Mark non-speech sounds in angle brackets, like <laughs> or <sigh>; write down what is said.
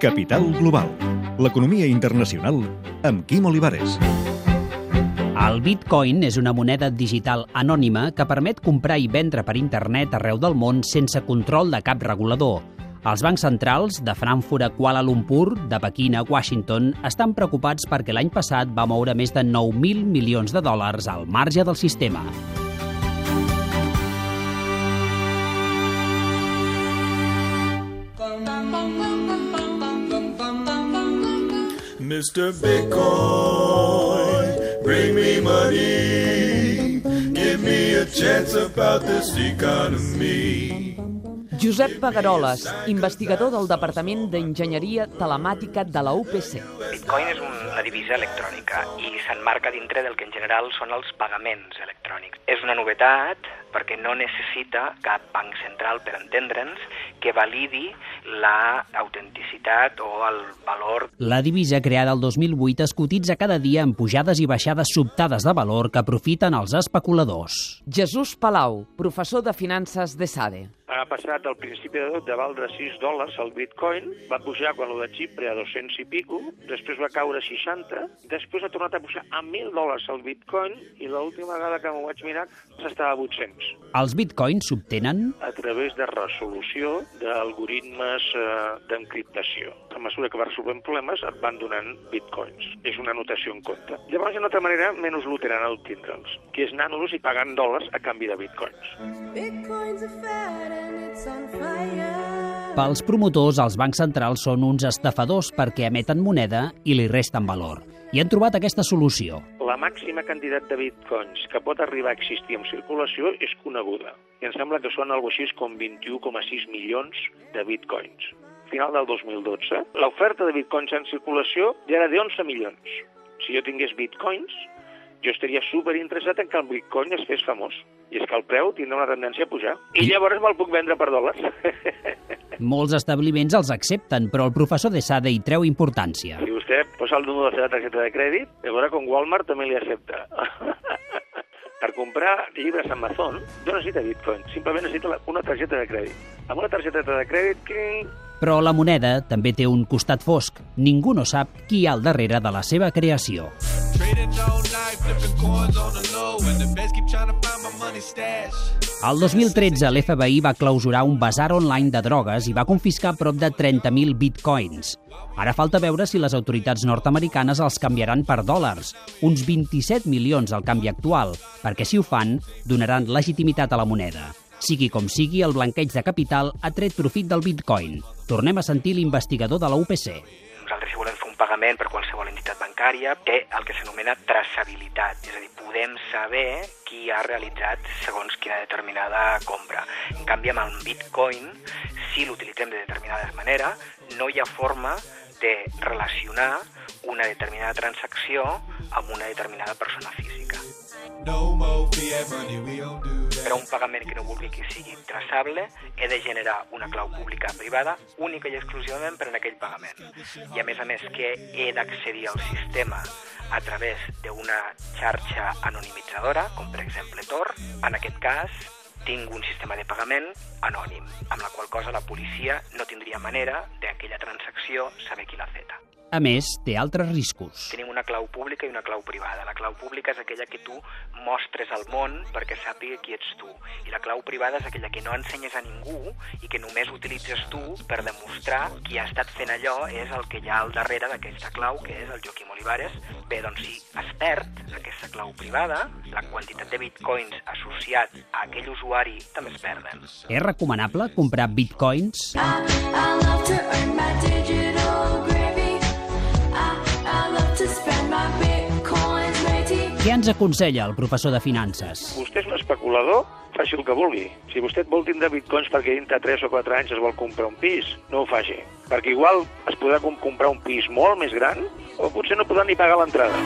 Capital Global, l'economia internacional amb Quim Olivares. El Bitcoin és una moneda digital anònima que permet comprar i vendre per internet arreu del món sense control de cap regulador. Els bancs centrals, de Frankfurt a Kuala Lumpur, de Pequín a Washington, estan preocupats perquè l'any passat va moure més de 9.000 milions de dòlars al marge del sistema. Mr. Bitcoin, bring me money. Give me a chance about this economy. Josep Pagaroles, investigador del Departament d'Enginyeria Telemàtica de la UPC. Bitcoin és una divisa electrònica i s'enmarca dintre del que en general són els pagaments electrònics. És una novetat perquè no necessita cap banc central, per entendre'ns, que validi la autenticitat o el valor. La divisa creada el 2008 es cotitza cada dia en pujades i baixades sobtades de valor que aprofiten els especuladors. Jesús Palau, professor de finances de SADE ha passat al principi de tot de valdre 6 dòlars el bitcoin, va pujar quan el de Xipre a 200 i pico, després va caure a 60, després ha tornat a pujar a 1.000 dòlars el bitcoin i l'última vegada que m'ho vaig mirar s'estava a 800. Els bitcoins s'obtenen? A través de resolució d'algoritmes eh, d'encriptació. A mesura que va resolvent problemes et van donant bitcoins. És una notació en compte. Llavors, hi ha una altra manera menys luterana el tindre'ls, que és anant-los i pagant dòlars a canvi de bitcoins. Bitcoins are fat pels promotors, els bancs centrals són uns estafadors perquè emeten moneda i li resten valor. I han trobat aquesta solució. La màxima quantitat de bitcoins que pot arribar a existir en circulació és coneguda. I em sembla que són alguna així com 21,6 milions de bitcoins. Final del 2012, l'oferta de bitcoins en circulació ja era de 11 milions. Si jo tingués bitcoins, jo estaria super interessat en que el bitcoin es fes famós. I és que el preu tindrà una tendència a pujar. I llavors me'l puc vendre per dòlars. <laughs> Molts establiments els accepten, però el professor de Sade hi treu importància. Si vostè posa el número de la seva targeta de crèdit, llavors com Walmart també li accepta. <laughs> per comprar llibres a Amazon no necessita bitcoin, simplement necessita una targeta de crèdit. Amb una targeta de crèdit, cling, però la moneda també té un costat fosc. Ningú no sap qui hi ha al darrere de la seva creació. El 2013 l'FBI va clausurar un basar online de drogues i va confiscar prop de 30.000 bitcoins. Ara falta veure si les autoritats nord-americanes els canviaran per dòlars, uns 27 milions al canvi actual, perquè si ho fan, donaran legitimitat a la moneda. Sigui com sigui, el blanqueig de capital ha tret profit del bitcoin. Tornem a sentir l'investigador de la UPC nosaltres si volem fer un pagament per qualsevol entitat bancària té el que s'anomena traçabilitat, és a dir, podem saber qui ha realitzat segons quina determinada compra. En canvi, amb el Bitcoin, si l'utilitzem de determinada manera, no hi ha forma de relacionar una determinada transacció amb una determinada persona física. No more fiat money, we don't do per a un pagament que no vulgui que sigui traçable, he de generar una clau pública privada única i exclusivament per a aquell pagament. I a més a més que he d'accedir al sistema a través d'una xarxa anonimitzadora, com per exemple Tor, en aquest cas tinc un sistema de pagament anònim, amb la qual cosa la policia no tindria manera d'aquella transacció saber qui l'ha feta. A més, té altres riscos. Tenim una clau pública i una clau privada. La clau pública és aquella que tu mostres al món perquè sàpiga qui ets tu. I la clau privada és aquella que no ensenyes a ningú i que només utilitzes tu per demostrar qui ha estat fent allò és el que hi ha al darrere d'aquesta clau, que és el Joaquim Olivares. Bé, doncs si es perd aquesta clau privada, la quantitat de bitcoins associat a aquell usuari també es perden. És recomanable comprar bitcoins? I, I love to earn my digital Què ens aconsella el professor de finances? Vostè és un especulador? Faci el que vulgui. Si vostè vol tindre bitcoins perquè dintre 3 o 4 anys es vol comprar un pis, no ho faci. Perquè igual es podrà comprar un pis molt més gran o potser no podrà ni pagar l'entrada.